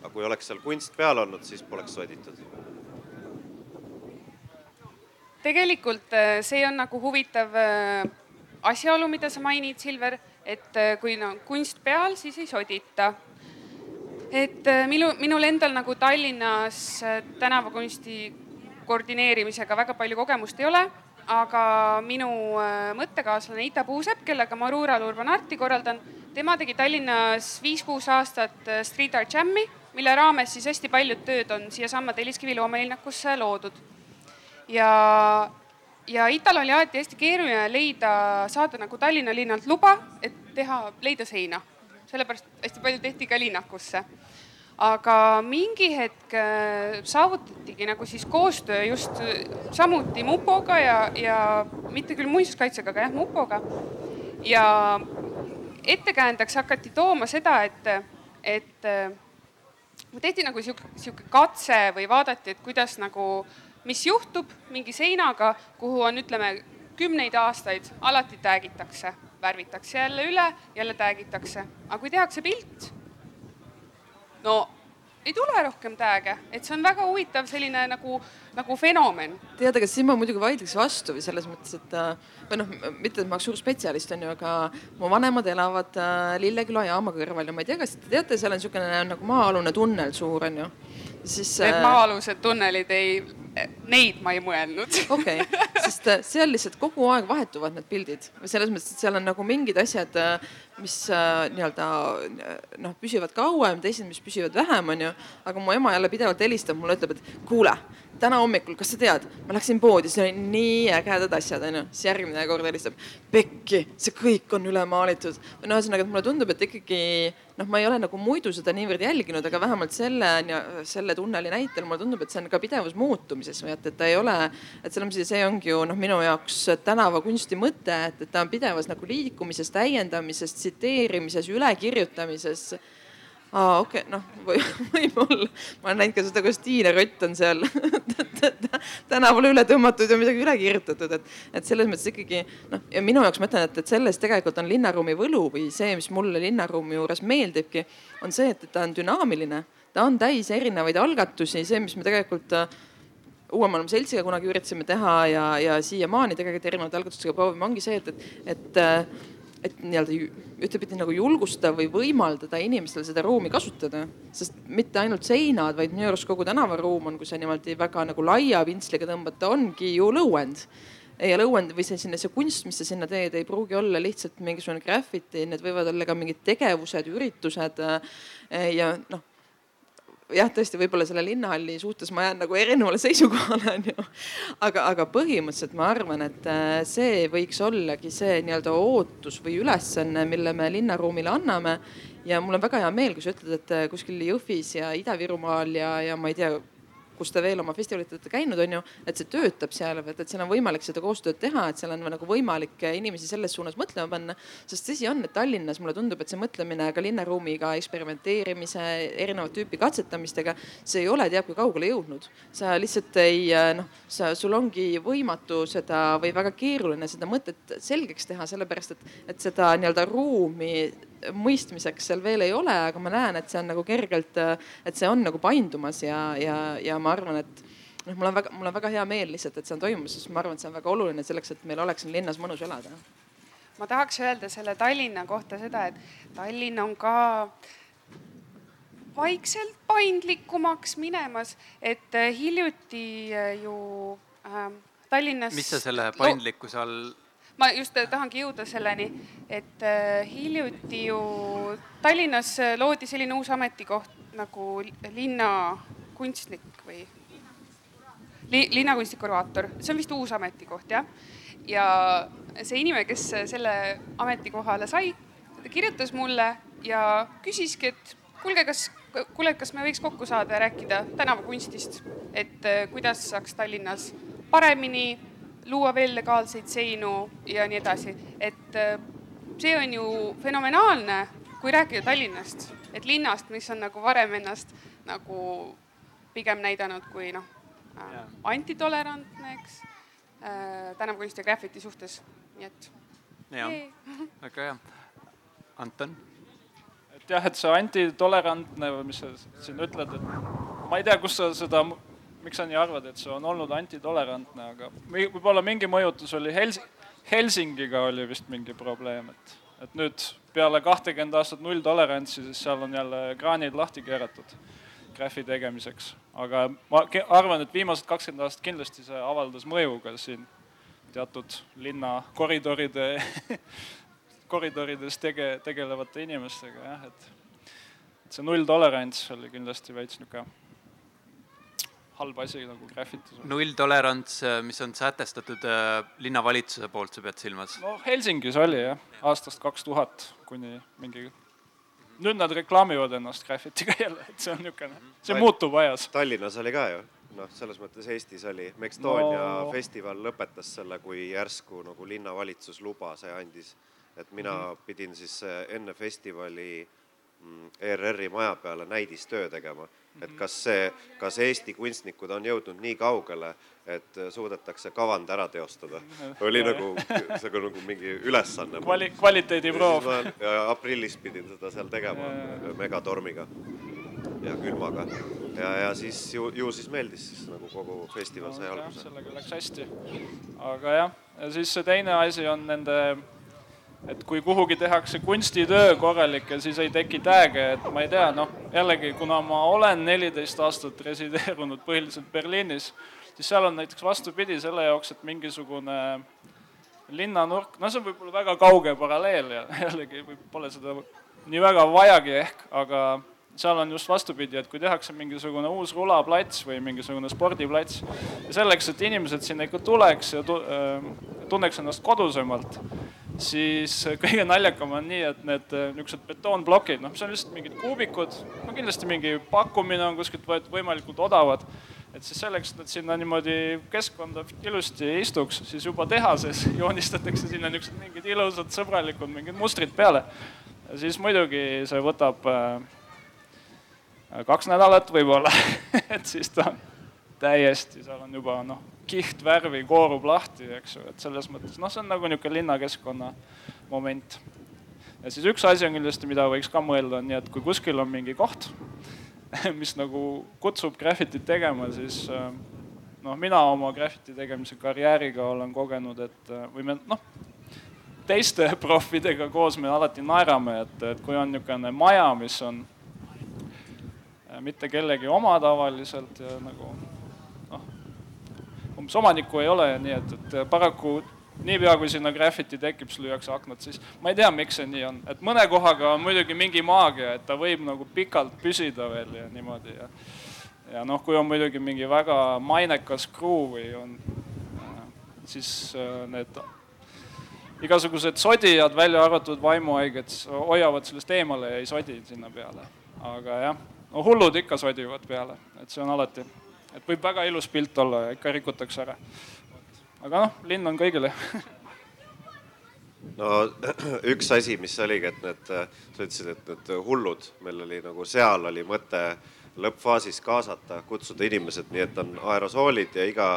aga kui oleks seal kunst peal olnud, siis poleks soditud.
tegelikult äh, see on nagu huvitav äh, asjaolu, mida sa mainid, Silver, et äh, kui no kunst peal, siis ei sodita et minu, minul endal nagu Tallinnas tänavakunsti koordineerimisega väga palju kogemust ei ole aga minu äh, mõttekaaslane Ita Puusepp, kellega ma Rural Urban Arti korraldan, tema tegi Tallinnas viis-kuus aastat äh, Street Art Jam'i, mille raames siis hästi paljud tööd on siiasamma Telliskivi loomelinnakusse loodud. ja, ja Ital oli alati hästi keeruline leida, saada nagu Tallinna linnalt luba, et teha, leida seina. sellepärast hästi palju tehti ka linnakusse aga mingi hetk äh, saavutatigi nagu siis koostöö just samuti mupoga ja, ja mitte küll muinsuskaitsega, aga jah, mupoga. ja ettekäändeks hakati tooma seda, et, et äh, tehti nagu sihuke, sihuke katse või vaadati, et kuidas nagu, mis juhtub mingi seinaga, kuhu on, ütleme, kümneid aastaid alati täägitakse, värvitakse jälle üle, jälle täägitakse, aga kui tehakse pilt no ei tule rohkem tag'e, et see on väga huvitav selline nagu, nagu fenomen.
tead, aga siin ma muidugi vaidleks vastu või selles mõttes, et äh, või noh, mitte, et ma oleks suur spetsialist, on ju, aga mu vanemad elavad äh, Lilleküla jaama kõrval ja ma ei tea, kas te teate, seal on niisugune nagu maa-alune tunnel suur, on ju.
siis. Need äh, maa-alused tunnelid ei, neid ma ei mõelnud.
okei okay., sest seal lihtsalt kogu aeg vahetuvad need pildid selles mõttes, et seal on nagu mingid asjad mis äh, nii-öelda noh, püsivad kauem, teised, mis püsivad vähem, onju. aga mu ema jälle pidevalt helistab mulle, ütleb, et kuule, täna hommikul, kas sa tead, ma läksin poodi, seal olid nii ägedad asjad, onju. siis järgmine kord helistab, pekki, see kõik on üle maalitud. no ühesõnaga, mulle tundub, et ikkagi noh, ma ei ole nagu muidu seda niivõrd jälginud, aga vähemalt selle, selle tunneli näitel mulle tundub, et see on ka pidevas muutumises või et, et ta ei ole, et selles mõttes see ongi ju noh, minu jaoks tänavakunsti mõte, et, et ta on pidevas nagu liikumises, täiendamises, tsiteerimises, ülekirjutamises aa, okei okay,, noh või, võib-olla. ma olen näinud ka seda, kuidas Tiine Rott on seal tänavale üle tõmmatud ja midagi üle kirjutatud, et, et selles mõttes ikkagi noh, ja minu jaoks ma ütlen, et, et selles tegelikult on linnaruumi võlu või see, mis mulle linnaruumi juures meeldibki, on see, et ta on dünaamiline. ta on täis erinevaid algatusi, see, mis me tegelikult äh, Uue Maailma Seltsiga kunagi üritasime teha ja, ja siiamaani tegelikult erinevate algatustega proovime, ongi see, et, et, et äh, et nii-öelda ühtepidi nagu julgustada või võimaldada inimestel seda ruumi kasutada. sest mitte ainult seinad, vaid minu arust kogu tänavaruum on, kui sa niimoodi väga nagu laia pintsliga tõmbata, ongi ju lõuend ja lõuend või see sinna, see kunst, mis sa sinna teed, ei pruugi olla lihtsalt mingisugune graffiti, need võivad olla ka mingid tegevused, üritused. ja noh jah, tõesti, võib-olla selle linnahalli suhtes ma jään nagu erinevale seisukohale, onju. aga, aga põhimõtteliselt ma arvan, et äh, see võiks ollagi see nii-öelda ootus või ülesanne, mille me linnaruumile anname. ja mul on väga hea meel, kui sa ütled, et äh, kuskil Jõhvis ja Ida-Virumaal ja, ja ma ei tea kus te veel oma festivalitel käinud, on ju, et see töötab seal, et, et seal on võimalik seda koostööd teha, et seal on nagu võimalik inimesi selles suunas mõtlema panna. sest tõsi on, et Tallinnas mulle tundub, et see mõtlemine ka linnaruumiga eksperimenteerimise, erinevat tüüpi katsetamistega, see ei ole teab kui kaugele jõudnud. sa lihtsalt ei noh, sa, sul ongi võimatu seda või väga keeruline seda mõtet selgeks teha, sellepärast et, et seda nii-öelda ruumi mõistmiseks seal veel ei ole, aga ma näen, et see on nagu kergelt, et see on nagu paindumas ja, ja, ja ma arvan, et noh, mul on väga, mul on väga hea meel lihtsalt, et see on toimumas, sest ma arvan, et see on väga oluline selleks, et meil oleks siin linnas mõnus elada.
ma tahaks öelda selle Tallinna kohta seda, et Tallinn on ka vaikselt paindlikumaks minemas, et äh, hiljuti äh, ju äh, Tallinnas.
mis sa selle paindlikkuse all
ma just tahangi jõuda selleni, et äh, hiljuti ju Tallinnas äh, loodi selline uus ametikoht nagu linnakunstnik või li, linnakunsti kuraator, see on vist uus ametikoht jah. ja see inimene, kes selle ametikohale sai, ta kirjutas mulle ja küsiski, et kuulge, kas, kuule, kas me võiks kokku saada ja rääkida tänavakunstist, et äh, kuidas saaks Tallinnas paremini luua veel legaalseid seinu ja nii edasi, et äh, see on ju fenomenaalne, kui rääkida Tallinnast, et linnast, mis on nagu varem ennast nagu pigem näidanud kui noh äh,, antitolerantne, eks äh,, tänavakunsti ja graffiti suhtes, nii et.
jah, väga hea. Anton?
et jah, et see antitolerantne või mis sa siin ütled, et ma ei tea, kus sa seda miks sa nii arvad, et see on olnud antitolerantne, aga võib-olla mingi mõjutus oli Hels-, Helsingiga oli vist mingi probleem, et, et nüüd peale kahtekümmet aastat nulltolerantsi, siis seal on jälle kraanid lahti keeratud graffi tegemiseks. aga ma arvan, et viimased kakskümmend aastat kindlasti see avaldas mõju ka siin teatud linna koridoride koridorides tege-, tegelevate inimestega jah, et see nulltolerants oli kindlasti veits niisugune halb asi nagu graffitis.
nulltolerants, mis on sätestatud linnavalitsuse poolt, sa pead silmas?
no Helsingis oli jah, aastast kaks tuhat kuni mingi nüüd nad reklaamivad ennast graffitiga jälle, et see on niisugune, see muutub ajas.
Tallinnas oli ka ju, noh, selles mõttes Eestis oli, Mextonia no. festival lõpetas selle, kui järsku nagu linnavalitsus lubas ja andis, et mina mm -hmm. pidin siis enne festivali mm, ERR-i maja peale näidistöö tegema et kas see, kas Eesti kunstnikud on jõudnud nii kaugele, et suudetakse kavand ära teostada. oli nagu, see oli nagu mingi ülesanne.
kvali-, kvaliteediproov.
aprillis pidin seda seal tegema megatormiga ja külmaga. ja, ja siis ju, ju siis meeldis siis nagu kogu festival sai no, alguse.
sellega läks hästi. aga jah, ja siis see teine asi on nende et kui kuhugi tehakse kunstitöö korralik ja siis ei teki tag'e, et ma ei tea, noh, jällegi, kuna ma olen neliteist aastat resideerunud põhiliselt Berliinis, siis seal on näiteks vastupidi selle jaoks, et mingisugune linnanurk, no see on võib-olla väga kauge paralleel ja jällegi pole seda nii väga vajagi ehk, aga seal on just vastupidi, et kui tehakse mingisugune uus rulaplats või mingisugune spordiplats ja selleks, et inimesed sinna ikka tuleks ja äh, tunneks ennast kodusemalt, siis kõige naljakam on nii, et need äh, niisugused betoonplokid, noh, mis on lihtsalt mingid kuubikud, no kindlasti mingi pakkumine on kuskilt võetud võimalikult odavad, et siis selleks, et nad sinna niimoodi keskkonda ilusti istuks, siis juba tehases joonistatakse sinna niisugused mingid ilusad sõbralikud mingid mustrid peale. ja siis muidugi see võtab äh, kaks nädalat võib-olla et siis ta on täiesti, seal on juba noh, kihtvärvi koorub lahti, eks ju, et selles mõttes noh, see on nagu niisugune linnakeskkonna moment. ja siis üks asi on kindlasti, mida võiks ka mõelda, on nii, et kui kuskil on mingi koht, mis nagu kutsub graffitit tegema, siis noh, mina oma graffiti tegemise karjääriga olen kogenud, et või me noh, teiste proffidega koos me alati naerame, et, et kui on niisugune maja, mis on mitte kellegi oma tavaliselt ja nagu umbes omanikku ei ole nii, et, et paraku niipea, kui sinna graffiti tekib, siis lüüakse aknad, siis ma ei tea, miks see nii on, et mõne kohaga on muidugi mingi maagia, et ta võib nagu pikalt püsida veel ja niimoodi ja ja noh, kui on muidugi mingi väga mainekas crew või on, siis äh, need igasugused sodijad, välja arvatud vaimuhaiged, hoiavad sellest eemale ja ei sodi sinna peale. aga jah, no hullud ikka sodivad peale, et see on alati et võib väga ilus pilt olla ja ikka rikutakse ära. aga noh, linn on kõigile
no üks asi, mis oligi, et need, sa ütlesid, et need hullud, meil oli nagu seal oli mõte lõppfaasis kaasata, kutsuda inimesed, nii et on aerosoolid ja iga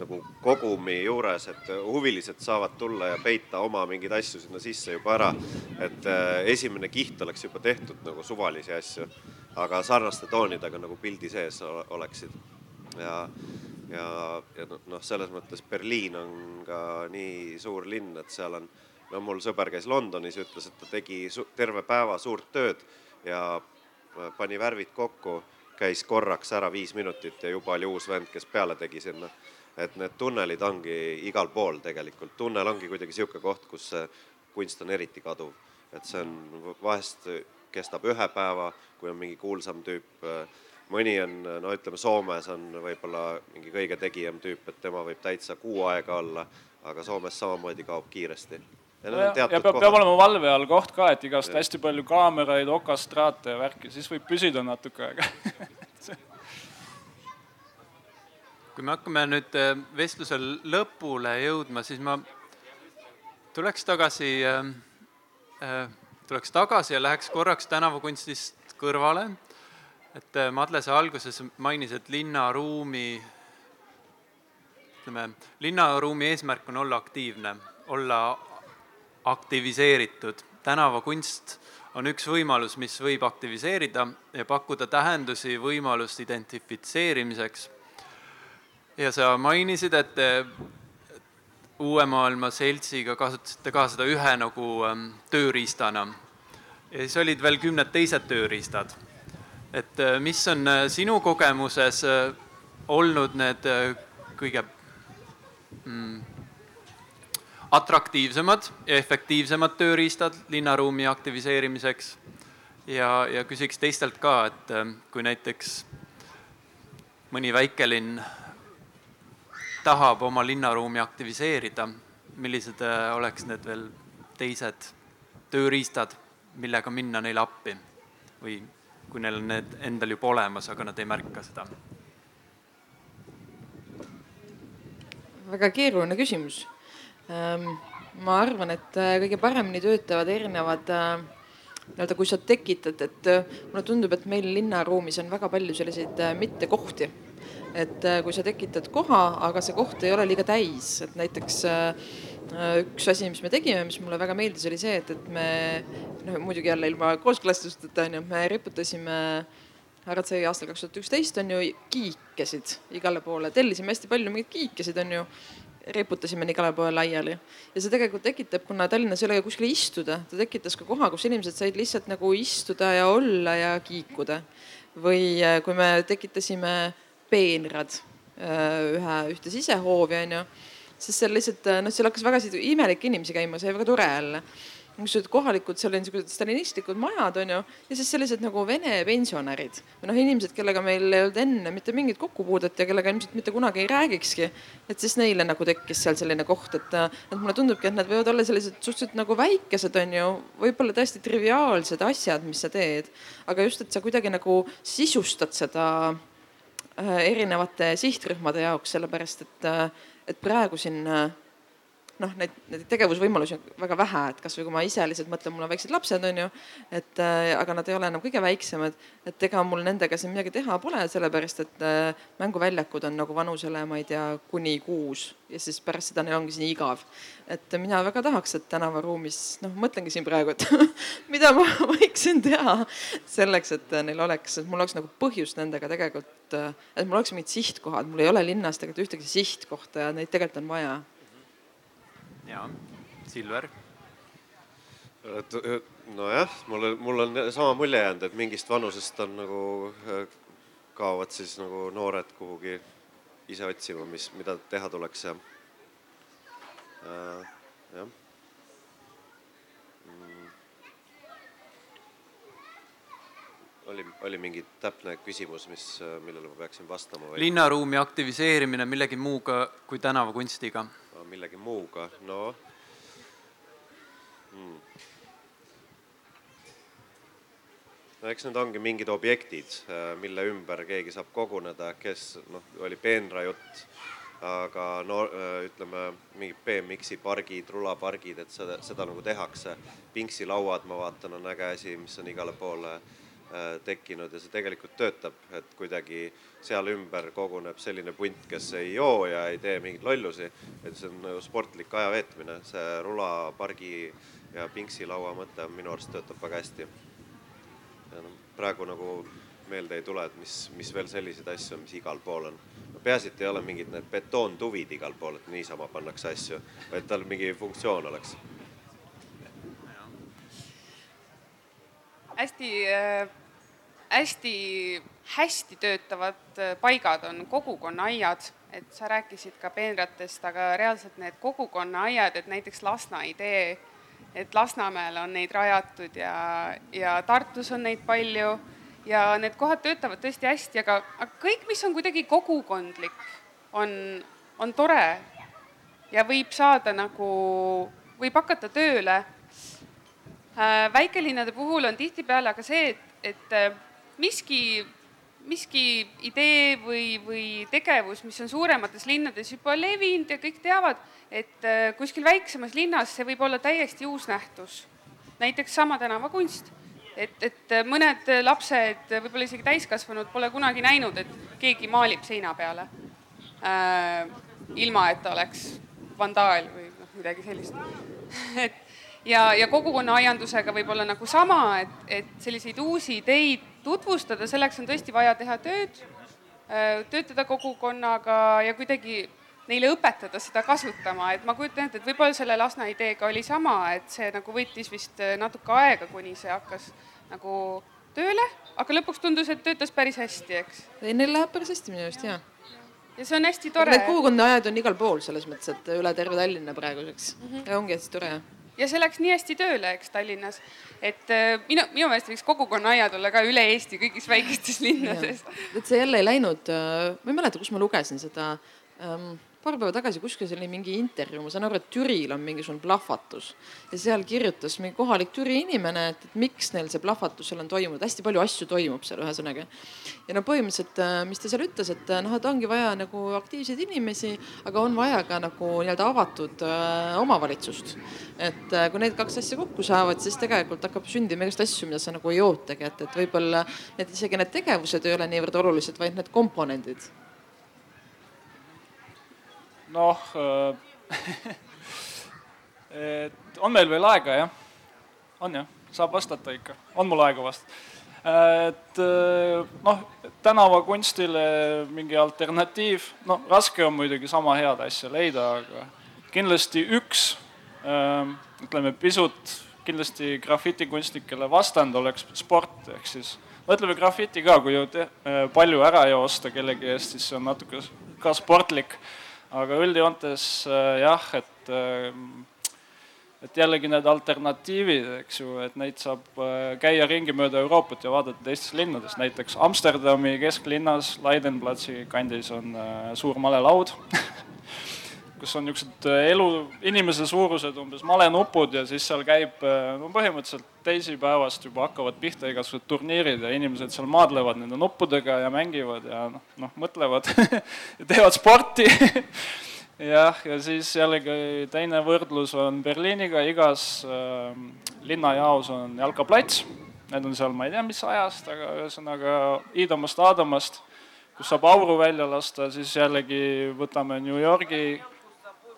nagu kogumi juures, et huvilised saavad tulla ja peita oma mingeid asju sinna sisse juba ära. et eh, esimene kiht oleks juba tehtud nagu suvalisi asju, aga sarnaste toonidega nagu pildi sees oleksid ja, ja, ja noh, selles mõttes Berliin on ka nii suur linn, et seal on, no mul sõber käis Londonis, ütles, et ta tegi terve päeva suurt tööd ja äh, pani värvid kokku, käis korraks ära viis minutit ja juba oli uus vend, kes peale tegi sinna. et need tunnelid ongi igal pool tegelikult, tunnel ongi kuidagi sihuke koht, kus kunst on eriti kaduv, et see on vahest kestab ühe päeva, kui on mingi kuulsam tüüp äh, mõni on, no ütleme, Soomes on võib-olla mingi kõige tegijam tüüp, et tema võib täitsa kuu aega olla, aga Soomes samamoodi kaob kiiresti.
ja, ja, ja peab, peab olema valve all koht ka, et igast ja. hästi palju kaameraid, okastraate ja värki, siis võib püsida natuke aega
kui me hakkame nüüd äh, vestluse lõpule jõudma, siis ma tuleks tagasi äh,, äh, tuleks tagasi ja läheks korraks tänavakunstist kõrvale et äh, Madle, sa alguses mainis, et linnaruumi, ütleme, linnaruumi eesmärk on olla aktiivne, olla aktiviseeritud. tänavakunst on üks võimalus, mis võib aktiviseerida ja pakkuda tähendusi, võimalust identifitseerimiseks. ja sa mainisid, et te Uue Maailma Seltsiga kasutasite ka seda ühe nagu ähm, tööriistana. ja siis olid veel kümned teised tööriistad et äh, mis on äh, sinu kogemuses äh, olnud need kõige mm, atraktiivsemad ja efektiivsemad tööriistad linnaruumi aktiviseerimiseks? ja, ja küsiks teistelt ka, et kui näiteks mõni väikelinn tahab oma linnaruumi aktiviseerida, millised oleks need veel teised tööriistad, millega minna neile appi või kui neil on need endal juba olemas, aga nad ei märka seda?
väga keeruline küsimus. Ähm, ma arvan, et äh, kõige paremini töötavad erinevad äh, nii-öelda, kui sa tekitad, et äh, mulle tundub, et meil linnaruumis on väga palju selliseid mittekohti. et kui sa tekitad koha, aga see koht ei ole liiga täis, et näiteks üks asi, mis me tegime, mis mulle väga meeldis, oli see, et, et me noh, muidugi jälle ilma kooskõlastuseta onju, me riputasime härrad sai aastal kaks tuhat üksteist on ju kiikesid igale poole, tellisime hästi palju mingeid kiikesid on ju. Riputasime igale poole laiali. Ja see tegelikult tekitab, kuna Tallinnas ei ole kuskil istuda, ta tekitas ka koha, kus inimesed said lihtsalt nagu istuda ja olla ja kiikuda. või äh, kui me tekitasime peenrad äh, ühe, ühte sisehoovi onju, siis seal lihtsalt äh, noh, seal hakkas väga imelikke inimesi käima, see oli väga tore jälle niisugused kohalikud, seal on niisugused stalinistlikud majad, on ju, ja siis sellised nagu vene pensionärid või noh, inimesed, kellega meil ei olnud enne mitte mingit kokkupuudet ja kellega ilmselt mitte kunagi ei räägikski. et siis neile nagu tekkis seal selline koht, et, et mulle tundubki, et nad võivad olla sellised suhteliselt nagu väikesed, on ju, võib-olla täiesti triviaalsed asjad, mis sa teed, aga just, et sa kuidagi nagu sisustad seda äh, erinevate sihtrühmade jaoks, sellepärast et, äh, et praegu siin äh, noh, neid, neid tegevusvõimalusi on väga vähe, et kasvõi kui ma ise lihtsalt mõtlen, mul on väiksed lapsed, on ju, et äh, aga nad ei ole enam kõige väiksemad, et ega mul nendega siin midagi teha pole, sellepärast et äh, mänguväljakud on nagu vanusele, ma ei tea, kuni kuus ja siis pärast seda neil ongi siin igav. et mina väga tahaks, et tänavaruumis, noh, mõtlengi siin praegu, et mida ma võiksin teha selleks, et neil oleks, et mul oleks nagu põhjust nendega tegelikult, et mul oleks mingid sihtkohad, mul ei ole linnas tegelikult ühtegi sihtkohta ja neid tegelikult on vaja
jaa, Silver.
nojah, mulle, mul on sama mulje jäänud, et mingist vanusest on nagu, äh, kaovad siis nagu noored kuhugi ise otsima, mis, mida teha tuleks ja äh,, jah mm. oli, oli mingi täpne küsimus, mis, millele ma peaksin vastama või?
linnaruumi aktiviseerimine millegi muuga kui tänavakunstiga
millegi muuga, no hmm.. no eks need ongi mingid objektid, äh, mille ümber keegi saab koguneda, kes noh, oli peenra jutt, aga no äh, ütleme, mingid BMX-i pargid, rulapargid, et seda, seda nagu tehakse. Pingsi lauad, ma vaatan, on äge asi, mis on igale poole tekkinud ja see tegelikult töötab, et kuidagi seal ümber koguneb selline punt, kes ei joo ja ei tee mingeid lollusi. et see on nagu sportlik aja veetmine, see rulapargi ja pingsi laua mõte minu arust töötab väga hästi. noh, praegu nagu meelde ei tule, et mis, mis veel selliseid asju on, mis igal pool on. no peaasi, et ei ole mingid need betoontuvid igal pool, et niisama pannakse asju, vaid tal mingi funktsioon oleks
hästi äh, hästi hästi töötavad äh, paigad on kogukonnaaiad, et sa rääkisid ka peenratest, aga reaalselt need kogukonnaaiad, et näiteks Lasna idee, et Lasnamäel on neid rajatud ja, ja Tartus on neid palju. Ja need kohad töötavad tõesti hästi, aga, aga kõik, mis on kuidagi kogukondlik, on, on tore. Ja võib saada nagu, võib hakata tööle väikelinnade puhul on tihtipeale aga see, et, et äh, miski, miski idee või, või tegevus, mis on suuremates linnades juba levinud ja kõik teavad, et äh, kuskil väiksemas linnas see võib olla täiesti uus nähtus. näiteks sama tänavakunst, et, et mõned lapsed, võib-olla isegi täiskasvanud, pole kunagi näinud, et keegi maalib seina peale äh,. ilma, et ta oleks vandaal või noh, midagi sellist et ja, ja kogukonnaaiandusega võib olla nagu sama, et, et selliseid uusi ideid tutvustada, selleks on tõesti vaja teha tööd, äh, töötada kogukonnaga ja kuidagi neile õpetada seda kasutama, et ma kujutan ette, et võib-olla selle Lasna ideega oli sama, et see nagu võttis vist äh, natuke aega, kuni see hakkas nagu tööle, aga lõpuks tundus, et töötas päris hästi, eks.
ei, neil läheb päris hästi minu arust ja.
ja see on hästi tore.
Need kogukonnaajad on igal pool selles mõttes, et üle terve Tallinna praeguseks mm -hmm. ja ongi hästi tore
ja see läks nii hästi tööle, eks Tallinnas, et äh, minu, minu meelest võiks kogukonnaaiad olla ka üle Eesti kõigis väikestes linnades.
et see jälle ei läinud, ma ei mäleta, kus ma lugesin seda ähm, paar päeva tagasi kuskil see oli mingi intervjuu, ma saan aru, et Türil on mingisugune plahvatus ja seal kirjutas mingi kohalik Türi inimene, et, et miks neil see plahvatus seal on toimunud, hästi palju asju toimub seal ühesõnaga. ja no põhimõtteliselt, äh, mis ta seal ütles, et äh, noh, et ongi vaja nagu aktiivseid inimesi, aga on vaja ka nagu nii-öelda avatud äh, omavalitsust. et äh, kui need kaks asja kokku saavad, siis tegelikult hakkab sündima igast asju, mida sa nagu ei ootagi, et, et võib-olla need isegi need tegevused ei ole niivõrd olulised, vaid need komponendid
noh et on meil veel aega, jah? on jah, saab vastata ikka, on mul aega vastata. et noh, tänavakunstile mingi alternatiiv, no raske on muidugi sama head asja leida, aga kindlasti üks ütleme pisut kindlasti grafitikunstnikele vastand oleks sport, ehk siis no ütleme grafiti ka, kui ju te, palju ära joosta kellegi eest, siis see on natuke ka sportlik aga üldjoontes äh, jah, et äh, et jällegi need alternatiivid, eks ju, et neid saab äh, käia ringi mööda Euroopat ja vaadata teistes linnades, näiteks Amsterdami kesklinnas Leidenplatsi kandis on suur malelaud kus on niisugused äh, elu, inimese suurused umbes malenupud ja siis seal käib, äh, no põhimõtteliselt teisipäevast juba hakkavad pihta igasugused turniirid ja inimesed seal maadlevad nende nuppudega ja mängivad ja noh, noh mõtlevad ja teevad sporti jah, ja siis jällegi teine võrdlus on Berliiniga, igas äh, linnajaos on jalkaplats. Need on seal, ma ei tea, mis ajast, aga ühesõnaga Iidamast, Aadamast, kus saab auru välja lasta, siis jällegi võtame New Yorgi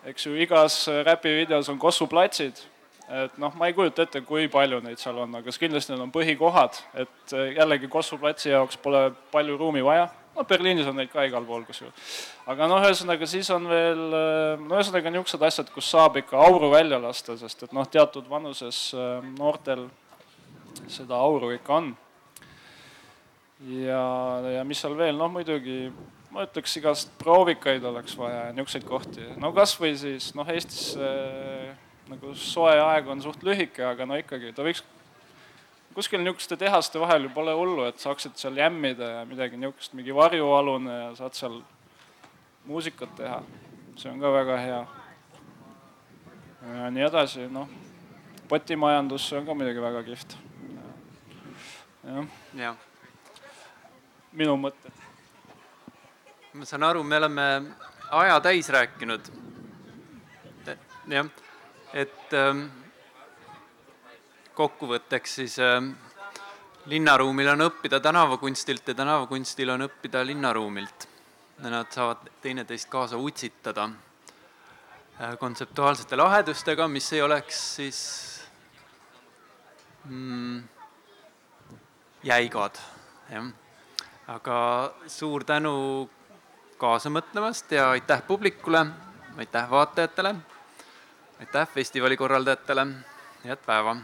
eks ju, igas räpivideos on kossuplatsid. et noh, ma ei kujuta ette, kui palju neid seal on, aga kindlasti need on põhikohad, et eh, jällegi kossuplatsi jaoks pole palju ruumi vaja. no Berliinis on neid ka igal pool kusjuures. aga noh, ühesõnaga siis on veel, eh, no ühesõnaga niisugused asjad, kus saab ikka auru välja lasta, sest et noh, teatud vanuses noortel seda auru ikka on. ja, ja mis seal veel, noh muidugi ma ütleks, igast proovikaid oleks vaja ja niisuguseid kohti, no kasvõi siis noh, Eestis äh, nagu soe aeg on suht lühike, aga no ikkagi ta võiks kuskil niisuguste tehaste vahel ju pole hullu, et saaksid seal jämmida ja midagi niisugust, mingi varjualune ja saad seal muusikat teha. see on ka väga hea. ja nii edasi, noh, potimajandus, see on ka muidugi väga kihvt. jah
ja.
minu mõtted
ma saan aru, me oleme aja täis rääkinud. jah, et ähm, kokkuvõtteks siis ähm, linnaruumil on õppida tänavakunstilt ja tänavakunstil on õppida linnaruumilt. Nad saavad teineteist kaasa utsitada äh, kontseptuaalsete lahedustega, mis ei oleks siis mm, jäigad, jah. aga suur tänu kaasa mõtlemast ja aitäh publikule, aitäh vaatajatele, aitäh festivali korraldajatele, head päeva!